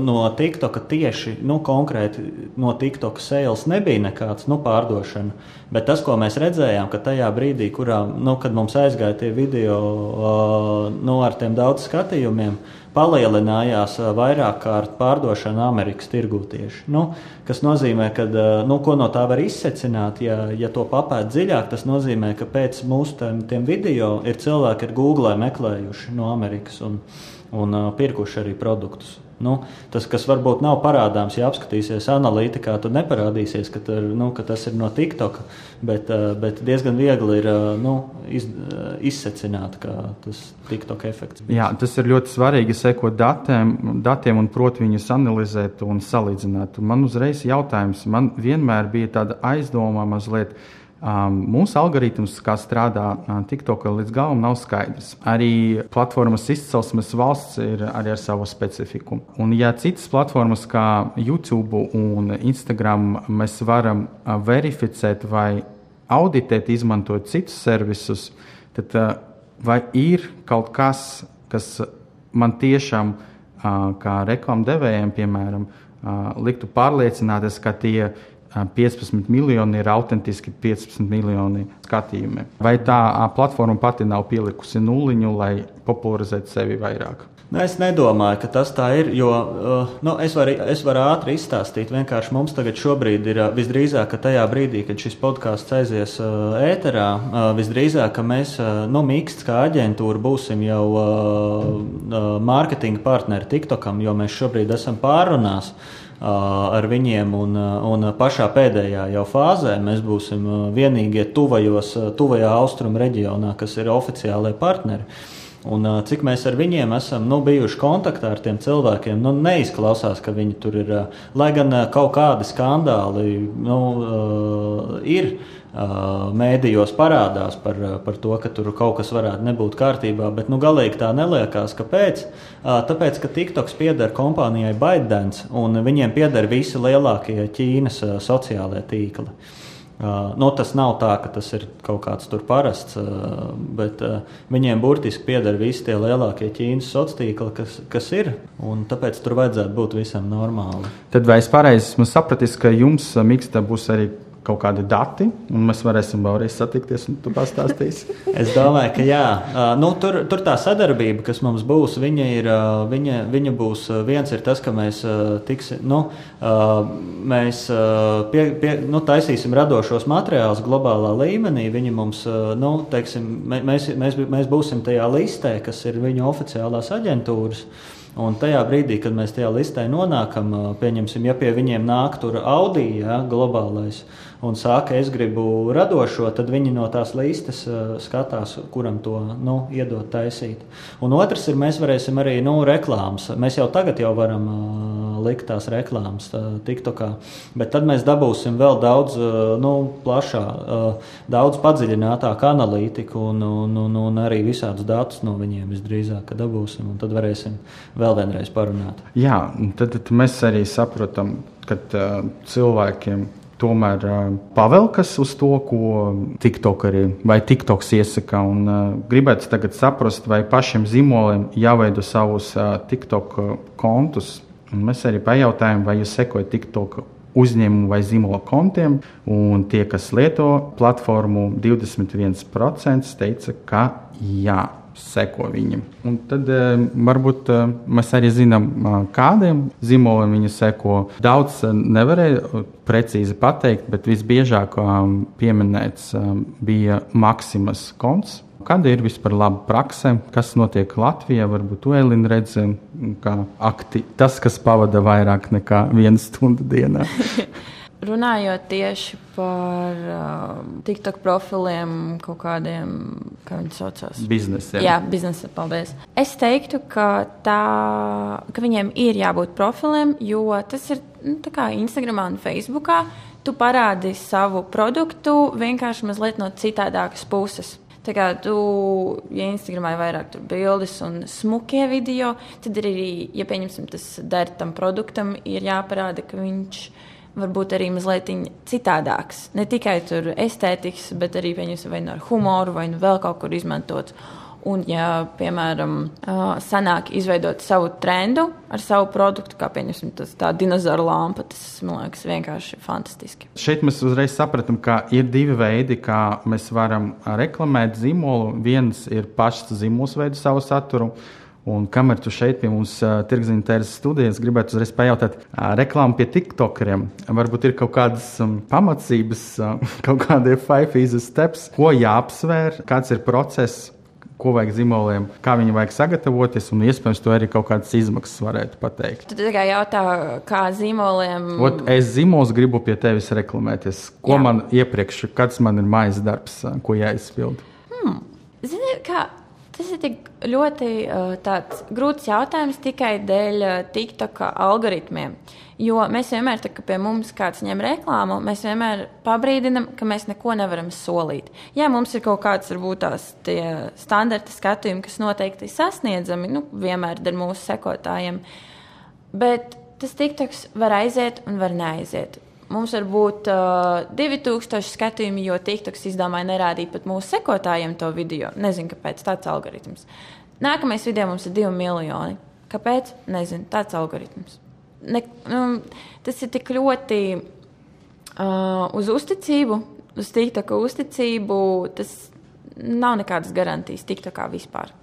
No TikToka tieši nu, konkrēti no TikToka sales nebija nekāds nu, pārdošana. Bet tas, ko mēs redzējām, ka tajā brīdī, kurā, nu, kad mums aizgāja tie video nu, ar tiem daudz skatījumiem, palielinājās vairāk kārt pārdošana Amerikas tirgū tieši. Nu, kas nozīmē, ka nu, no tā var izsecināt, ja, ja to papēt dziļāk, tas nozīmē, ka pēc mūsu tiem, tiem video ir cilvēki, ir Google meklējuši no Amerikas. Un, un uh, pirkuši arī produktus. Nu, tas, kas varbūt nav parādāms, ja apskatīsies analītikā, tad neparādīsies, ka, tar, nu, ka tas ir no TikTok, bet, uh, bet diezgan viegli ir uh, nu, iz, uh, izsecināt, ka tas TikTok efekts. Bijis. Jā, tas ir ļoti svarīgi sekot datiem, datiem un prot viņus analizēt un salīdzināt. Un man uzreiz jautājums, man vienmēr bija tāda aizdoma mazliet Um, mūsu algoritms, kā strādā uh, TikTok, līdz galam nav skaidrs. Arī platformas izcelsmes valsts ir arī ar savu specifiku. Un, ja citas platformas, kā YouTube un Instagram, mēs varam uh, verificēt vai auditēt, izmantojot citus servisus, tad uh, vai ir kaut kas, kas man tiešām, kā reklāmdevējiem, piemēram, liktu pārliecināties, ka tie 15 miljoni ir autentiski 15 miljoni skatījumi. Vai tā platforma pati nav pielikusi nuliņu, lai popularizētu sevi vairāk? Nu, es nedomāju, ka tas tā ir. Jo, nu, es, varu, es varu ātri izstāstīt. Vienkārši mums tagad ir visdrīzāk, ka tajā brīdī, kad šis podkāsts aizies ēterā, visdrīzāk mēs, nu, Miksts kā aģentūra, būsim jau mārketinga partneri TikTokam, jo mēs šobrīd esam pārunās ar viņiem. Un, un pašā pēdējā jau fāzē mēs būsim vienīgie tuvajos, tuvajā austrumu reģionā, kas ir oficiālie partneri. Un, cik mēs ar viņiem esam nu, bijuši kontaktā ar tiem cilvēkiem, nu, neizklausās, ka viņi tur ir. Lai gan kaut kādi skandāli nu, ir mēdījos parādās par, par to, ka tur kaut kas varētu nebūt kārtībā, bet nu, galīgi tā neliekās. Kāpēc? Tāpēc, ka TikToks pieder kompānijai ByteDance un viņiem pieder visi lielākie Ķīnas sociālie tīkli. Nu, tas nav tā, ka tas ir kaut kāds parasts, uh, bet viņiem burtiski pieder visi tie lielākie Ķīnas sociālie tīkli, kas, kas ir. Tāpēc tur vajadzētu būt visam normāli. Tad vai es pareizi esmu sapratis, ka jums miksta būs arī kaut kādi dati, un mēs varēsim vēlreiz satikties, un tu pastāstīsi. [laughs] es domāju, ka jā. Uh, nu, tur, tur tā sadarbība, kas mums būs, viņa, ir, uh, viņa, viņa būs viens ir tas, ka mēs, uh, tiksim, nu, mēs pie, pie, nu, taisīsim radošos materiālus globālā līmenī. Viņi mums, nu, teiksim, mēs, mēs, mēs būsim tajā listē, kas ir viņu oficiālās aģentūras. Un tajā brīdī, kad mēs tajā listē nonākam, pieņemsim, ja pie viņiem nāk tur Audi, ja, globālais, uh, un saka, es gribu radošo, tad viņi no tās listas uh, skatās, kuram to nu, iedot taisīt. Un otrs ir, mēs varēsim arī nu, reklāmas. Mēs jau tagad jau varam uh, likt tās reklāmas uh, TikTokā, bet tad mēs dabūsim vēl daudz nu, plašā, daudz padziļinātāku analītiku un, un, un, un arī visādus datus no viņiem visdrīzāk dabūsim, un tad varēsim vēl vienreiz parunāt. Jā, tad, tad mēs arī saprotam, ka uh, cilvēkiem tomēr pavelkas uz to, ko TikTok arī vai TikToks iesaka. Un, gribētu tagad saprast, vai pašiem zīmoliem jāveido savus TikTok kontus. Un mēs arī pajautājām, vai jūs sekojat TikTok uzņēmumu vai zīmola kontiem, un tie, kas lieto platformu, 21% teica, ka jā seko viņam. Un tad eh, varbūt eh, mēs arī zinām, eh, kādiem zīmoliem viņi seko. Daudz nevarēja precīzi pateikt, bet visbiežāk pieminēts bija Maksimas konts. Kāda ir vispār laba prakse, kas notiek Latvijā? Varbūt to Elīna redz, kā akti, tas, kas pavada vairāk nekā vienu stundu dienā. [laughs] Runājot tieši par uh, TikTok profiliem, kaut kādiem, kā viņi saucās, biznesa. Jā, biznesa, paldies. Es teiktu, ka, tā, ka viņiem ir jābūt profiliem, jo tas ir nu, Instagram un Facebook. Tu parādi savu produktu vienkārši mazliet no citādākas puses. Tā kā tu, ja Instagramā ir vairāk bildes un smukie video, tad arī, ja pieņemsim, tas der tam produktam, ir jāparāda, ka viņš ir varbūt arī mazliet citādāks. Ne tikai tur estētikas, bet arī vai nu ar humoru, vai nu vēl kaut kur izmantot. Un, ja, piemēram, sanāk izveidot savu trendu ar savu produktu, kā piemēram tā dinozauru lampa, tas man liekas vienkārši fantastiski. Šeit mēs uzreiz sapratām, ka ir divi veidi, kā mēs varam reklamēt zīmolu. Viens ir pašs zīmols veidu savu saturu. Un kamēr tu šeit pie mums uh, tirgziņa tēras studijas, gribētu uzreiz pajautāt, uh, reklāmu pie tiktokeriem. Varbūt ir kaut kādas um, pamācības, uh, [laughs] kaut kādi faifīzes steps, ko jāapsver, kāds ir process, ko vajag zīmoliem, kā viņi vajag sagatavoties, un iespējams, to arī kaut kādas izmaksas varētu pateikt. Tu tikai jautā, kā zīmoliem. Ot, es zīmols gribu pie tevis reklamēties. Ko Jā. man iepriekš, kāds man ir mājas darbs, ko jāizpild? Hmm. Zini, kā Tas ir ļoti uh, grūts jautājums tikai dēļ uh, TikTok algoritmiem. Jo mēs vienmēr, kad pie mums kāds ņem reklāmu, mēs vienmēr pabrīdinām, ka mēs neko nevaram solīt. Jā, mums ir kaut kāds, varbūt tās standarta skatījumi, kas noteikti ir sasniedzami, nu, vienmēr ar mūsu sekotājiem. Bet tas TikToks var aiziet un var neaiziet. Mums var būt uh, 2000 skatījumi, jo TikToks izdomāja nerādīt pat mūsu sekotājiem to video. Nezinu, kāpēc tāds algoritms. Nākamais video mums ir 2 miljoni. Kāpēc? Nezinu, tāds algoritms. Ne, um, tas ir tik ļoti uh, uz uzticību, uz TikToka uzticību. Tas nav nekādas garantijas TikTokā vispār.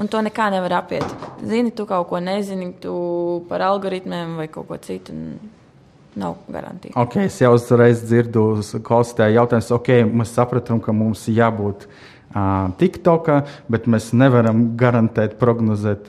Un to nekā nevar apiet. Zini, tu kaut ko nezini, tu par algoritmiem vai kaut ko citu nav garantija. Okay, es jau uzreiz dzirdu klausītāju jautājumus, ok, mēs sapratām, ka mums jābūt TikTok, bet mēs nevaram garantēt, prognozēt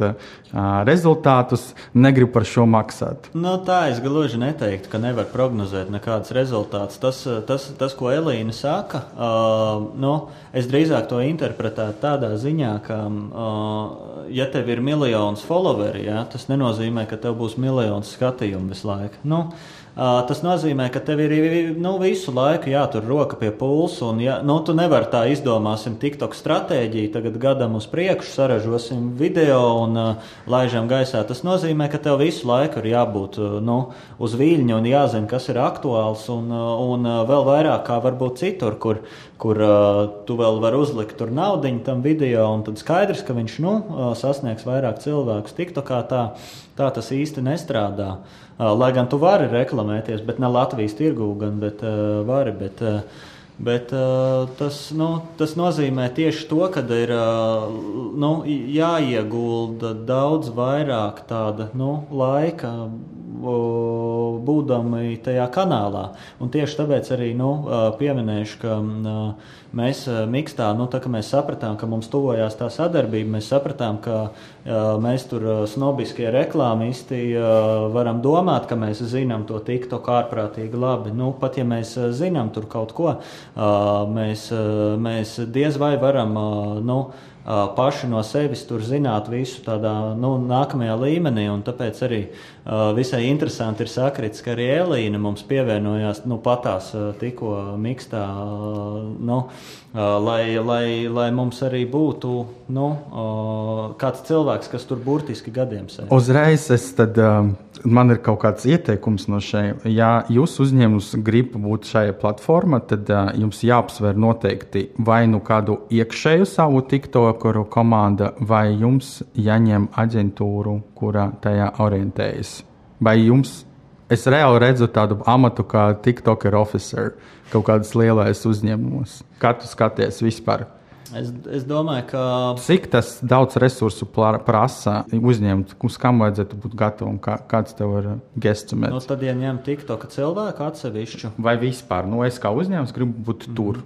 rezultātus. Negribu par šo maksāt. No nu, tā es gluži neteiktu, ka nevar prognozēt nekādus rezultātus. Tas, tas, tas ko Elīna saka, uh, nu, es drīzāk to interpretētu tādā ziņā, ka, uh, ja tev ir miljons followeri, ja, tas nenozīmē, ka tev būs miljons skatījumu visu laiku. Nu, uh, Tas nozīmē, ka tev ir nu, visu laiku jātur roka pie pulsa. Un, ja, nu, tu nevari tā izdomāsim TikTok stratēģiju, tagad gadam uz priekšu, saražosim video un uh, laižam gaisā. Tas nozīmē, ka tev visu laiku ir jābūt uh, nu, uz viļņa un jāzina, kas ir aktuāls. Un, uh, un uh, vēl vairāk kā varbūt citur, kur, kur uh, tu vēl vari uzlikt naudu tam video, tad skaidrs, ka viņš nu, uh, sasniegs vairāk cilvēkus. TikTokā tā, tā tas īsti nestrādā. Uh, Lai gan tu vari reklamēties, bet ne Latvijas tirgū, gan bet, uh, vari. Bet, uh, Bet, uh, tas, nu, tas nozīmē tieši to, ka ir uh, nu, jāiegulda daudz vairāk tāda nu, laika, būdami tajā kanālā. Un tieši tāpēc arī nu, pieminēšu, ka mēs mikstā, nu, tā, mēs sapratām, ka mums tuvojās tā sadarbība. Mēs sapratām, ka mēs tur snobiskie reklāmisti varam domāt, ka mēs zinām to tiktu ārprātīgi labi. Nu, pat ja mēs zinām tur kaut ko, mēs, mēs diez vai varam. Nu, paši no sevis tur zināt visu tādā nu, nākamajā līmenī. Tāpēc arī uh, visai interesanti ir sakrits, ka arī Elīna mums pievienojās nu, patās uh, tikko mikstā. Uh, nu, lai, lai, lai mums arī būtu nu, kāds cilvēks, kas tur burtiski gadiem sēž. Uzreiz es tad, man ir kaut kāds ieteikums no šeit. Ja jūsu uzņēmums grib būt šajā platformā, tad jums jāapsver noteikti vai nu kādu iekšēju savu TikTokeru komandu, vai jums jāņem aģentūru, kura tajā orientējas. Vai jums es reāli redzu tādu amatu kā TikToker officer kaut kādas lielas uzņēmumos. Kā tu skaties vispār? Es, es domāju, ka. Cik tas daudz resursu prasa uzņemt, uz kam vajadzētu būt gatavam? Kā, kāds tev ir gestumēts? Nu, tad, ja ņem TikTok cilvēku atsevišķu. Vai vispār, nu, es kā uzņēmums gribu būt mm. tur.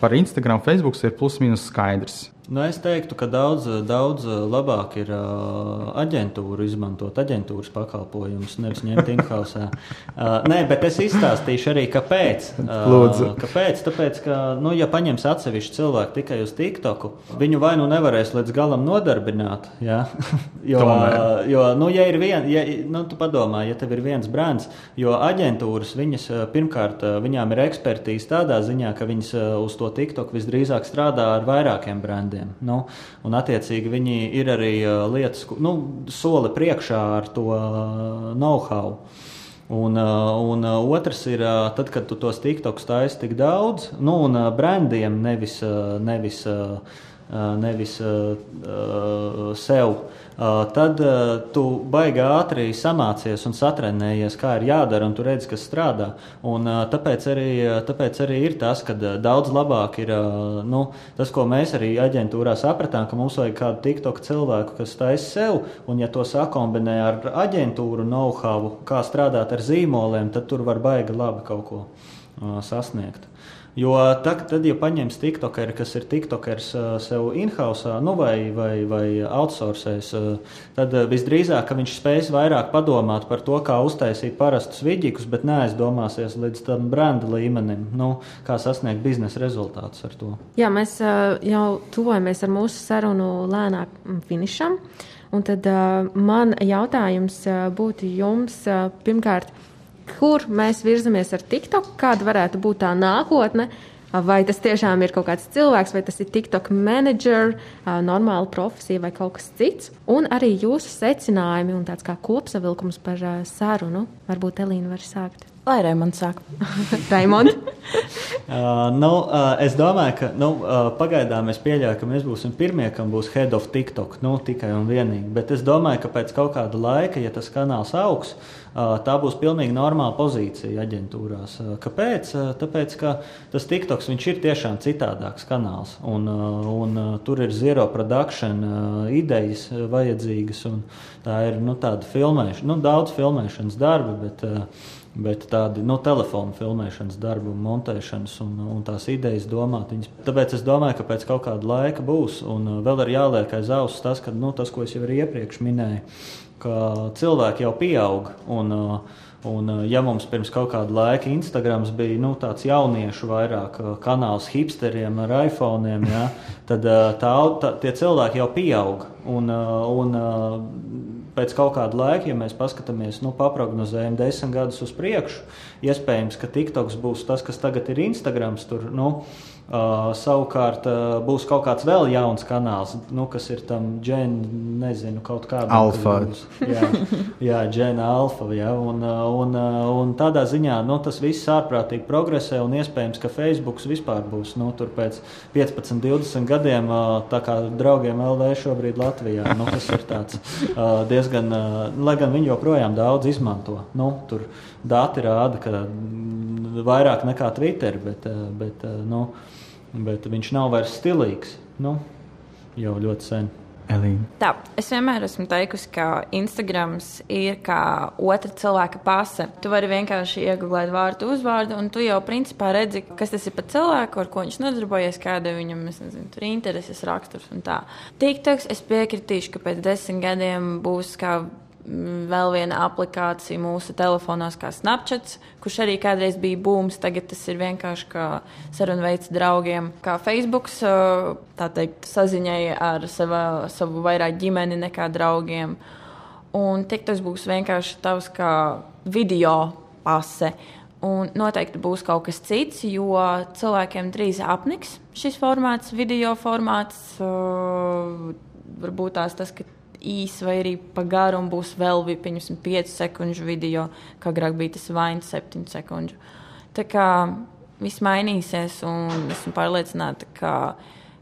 Par Instagram, Facebook ir plus mīnus skaidrs. Nu, es teiktu, ka daudz, daudz labāk ir uh, aģentūru izmantot aģentūras pakalpojumus, nevis ņemt in-house. Uh, nē, bet es izstāstīšu arī, kāpēc. Uh, kāpēc? Tāpēc, ka, nu, ja paņems atsevišķu cilvēku tikai uz TikToku, viņu vai nu nevarēs līdz galam nodarbināt. Ja? [laughs] jo, uh, jo, nu, ja ir viena, ja, nu, tu padomā, ja tev ir viens brands, jo aģentūras, viņas pirmkārt, viņām ir ekspertīze tādā ziņā, ka viņas uz to TikToku visdrīzāk strādā ar vairākiem brandiem klientiem. Nu, un, attiecīgi, viņi ir arī lietas, nu, soli priekšā ar to know-how. Un, un otrs ir, tad, kad tu tos tiktoks taisi tik daudz, nu, un brandiem nevis, nevis, nevis sev Uh, tad uh, tu baigi ātri samācies un satrenējies, kā ir jādara, un tu redzi, kas strādā. Un, uh, tāpēc, arī, tāpēc arī ir tas, ka daudz labāk ir nu, tas, ko mēs arī aģentūrā sapratām, ka mums vajag kādu TikTok cilvēku, kas taisa sev, un ja to sakombinē ar aģentūru know-how, kā strādāt ar zīmoliem, tad tur var baigi labi kaut ko sasniegt. Jo tad, tad ja paņems TikTokeri, kas ir TikTokers sev in-house nu vai, vai, vai outsourcēs, tad visdrīzāk viņš spēs vairāk padomāt par to, kā uztaisīt parastus vidīgus, bet neaizdomāsies līdz tam brenda līmenim, nu, kā sasniegt biznesa rezultātus ar to. Jā, mēs jau tuvojamies ar mūsu sarunu lēnāk finišam. Un tad uh, man jautājums uh, būtu jums uh, pirmkārt, kur mēs virzamies ar TikTok, kāda varētu būt tā nākotne. Vai tas tiešām ir kaut kāds cilvēks, vai tas ir TikTok menedžers, normāla profesija vai kaut kas cits. Un arī jūsu secinājumi un tāds kā kopsavilkums par sarunu. Varbūt Elīna var sākt. Lai Raimonds sāk. [laughs] Raimond. [laughs] uh, nu, uh, es domāju, ka nu, uh, pagaidām es pieļauju, ka mēs būsim pirmie, kam būs head of TikTok. Nu, tikai un vienīgi. Bet es domāju, ka pēc kaut kāda laika, ja tas kanāls augs, uh, tā būs pilnīgi normāla pozīcija aģentūrās. Uh, kāpēc? Uh, tāpēc, ka tas TikToks ir tiešām citādāks kanāls. Un, uh, un uh, tur ir zero production uh, idejas uh, vajadzīgas. Tā ir nu, tāda filmēšana, nu, daudz filmēšanas darba. Bet, uh, Bet tādi nu, telefonu filmēšanas darbi, montēšanas un, un tās idejas domāt. Viņas. Tāpēc es domāju, ka pēc kaut kāda laika būs. Un uh, vēl ir jāliek aiz auss tas, ka, nu, tas, ko es jau iepriekš minēju, ka cilvēki jau pieaug. Un, uh, Un, uh, ja mums pirms kaut kāda laika Instagrams bija nu, tāds jauniešu vairāk kanāls hipsteriem ar iPhone, ja, tad tā, tā, tie cilvēki jau pieaug. Un, un pēc kaut kāda laika, ja mēs paskatāmies, nu, paprognozējam desmit gadus uz priekšu, iespējams, ka TikToks būs tas, kas tagad ir Instagrams. Tur, nu, Uh, savukārt uh, būs kaut kāds vēl jauns kanāls, nu, kas ir tam ģēnijam, nezinu, kaut kāda alfa. Jā, jā ģēna alfa. Jā, un, un, un tādā ziņā nu, tas viss ārprātīgi progresē, un iespējams, ka Facebook vispār būs nu, tur pēc 15, 20 gadiem, uh, tā kā draugiem LV šobrīd Latvijā. Nu, tas ir tāds uh, diezgan, uh, lai gan viņi joprojām daudz izmanto. Nu, tur dati rāda, ka vairāk nekā Twitter, bet, uh, bet uh, nu, bet viņš nav vairs stilīgs. Nu, jau ļoti sen. Elīna. Tā, es vienmēr esmu teikusi, ka Instagrams ir kā otra cilvēka pase. Tu vari vienkārši iegūt vārdu, uzvārdu, un tu jau principā redzi, kas tas ir par cilvēku, ar ko viņš nodarbojas, kāda viņam nezinu, ir intereses, raksturs un tā. TikToks es piekritīšu, ka pēc desmit gadiem būs kā vēl viena aplikācija mūsu telefonos, kā Snapchat, kurš arī kādreiz bija būms. Tagad tas ir vienkārši kā sarunveids draugiem, kā Facebook, tā teikt, saziņai ar sava, savu vairāk ģimeni nekā draugiem. Un TikToks būs vienkārši tavs kā video pase. Un noteikti būs kaut kas cits, jo cilvēkiem drīz apniks šis formāts, video formāts. Uh, varbūt tās tas, ka īsi vai arī pa garu būs vēl, pieņemsim, 5 sekundžu video, kā agrāk bija tas vainas 7 sekundžu. Tā kā viss mainīsies, un esmu pārliecināta, ka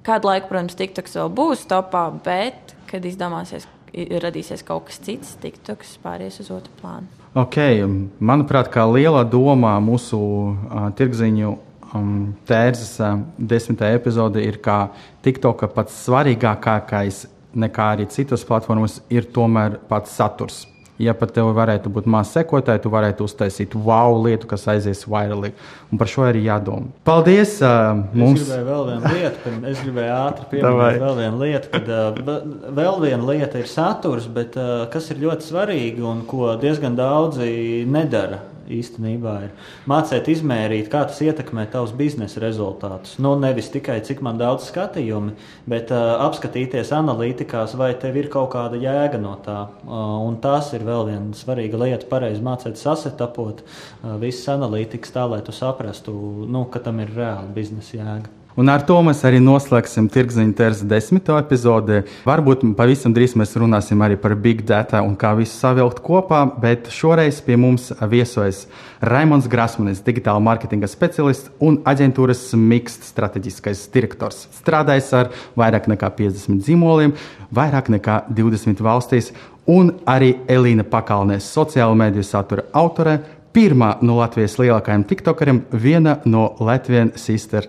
kādu laiku, protams, TikToks vēl būs topā, bet, kad izdomāsies, radīsies kaut kas cits, TikToks pāries uz otru plānu. Okay, manuprāt, kā liela doma mūsu uh, tirgziņu um, tērzes uh, desmitajā epizode ir, ka TikToka pats svarīgākais nekā arī citas platformas, ir tomēr pats saturs. Ja pat tev varētu būt maz sekotāji, tu varētu uztaisīt wow lietu, kas aizies vairāk. Un par šo arī jādomā. Paldies! Uh, mums... Es gribēju vēl vienu lietu, es gribēju ātri [laughs] pieminēt vēl vienu lietu, kad uh, vēl viena lieta ir saturs, bet uh, kas ir ļoti svarīgi un ko diezgan daudzi nedara īstenībā ir mācīt izmērīt, kā tas ietekmē tavus biznesa rezultātus. Nu, nevis tikai cik man daudz skatījumi, bet uh, apskatīties analītikās, vai tev ir kaut kāda jēga no tā. Uh, un tas ir vēl viena svarīga lieta, pareizi mācīt sasetapot uh, visas analītikas tā, lai tu saprastu, nu, ka tam ir reāla biznesa jēga. Un ar to mēs arī noslēgsim tirgziņu terzi desmito epizodi. Varbūt pavisam drīz mēs runāsim arī par big data un kā visu savilkt kopā, bet šoreiz pie mums viesojas Raimons Grasmanis, digitāla mārketinga speciālists un aģentūras Mixed strateģiskais direktors. Strādājis ar vairāk nekā 50 zīmoliem, vairāk nekā 20 valstīs, un arī Elīna Pakalnēs, sociālo mediju satura autore, pirmā no Latvijas lielākajiem tiktokeriem, viena no Latvijas sisters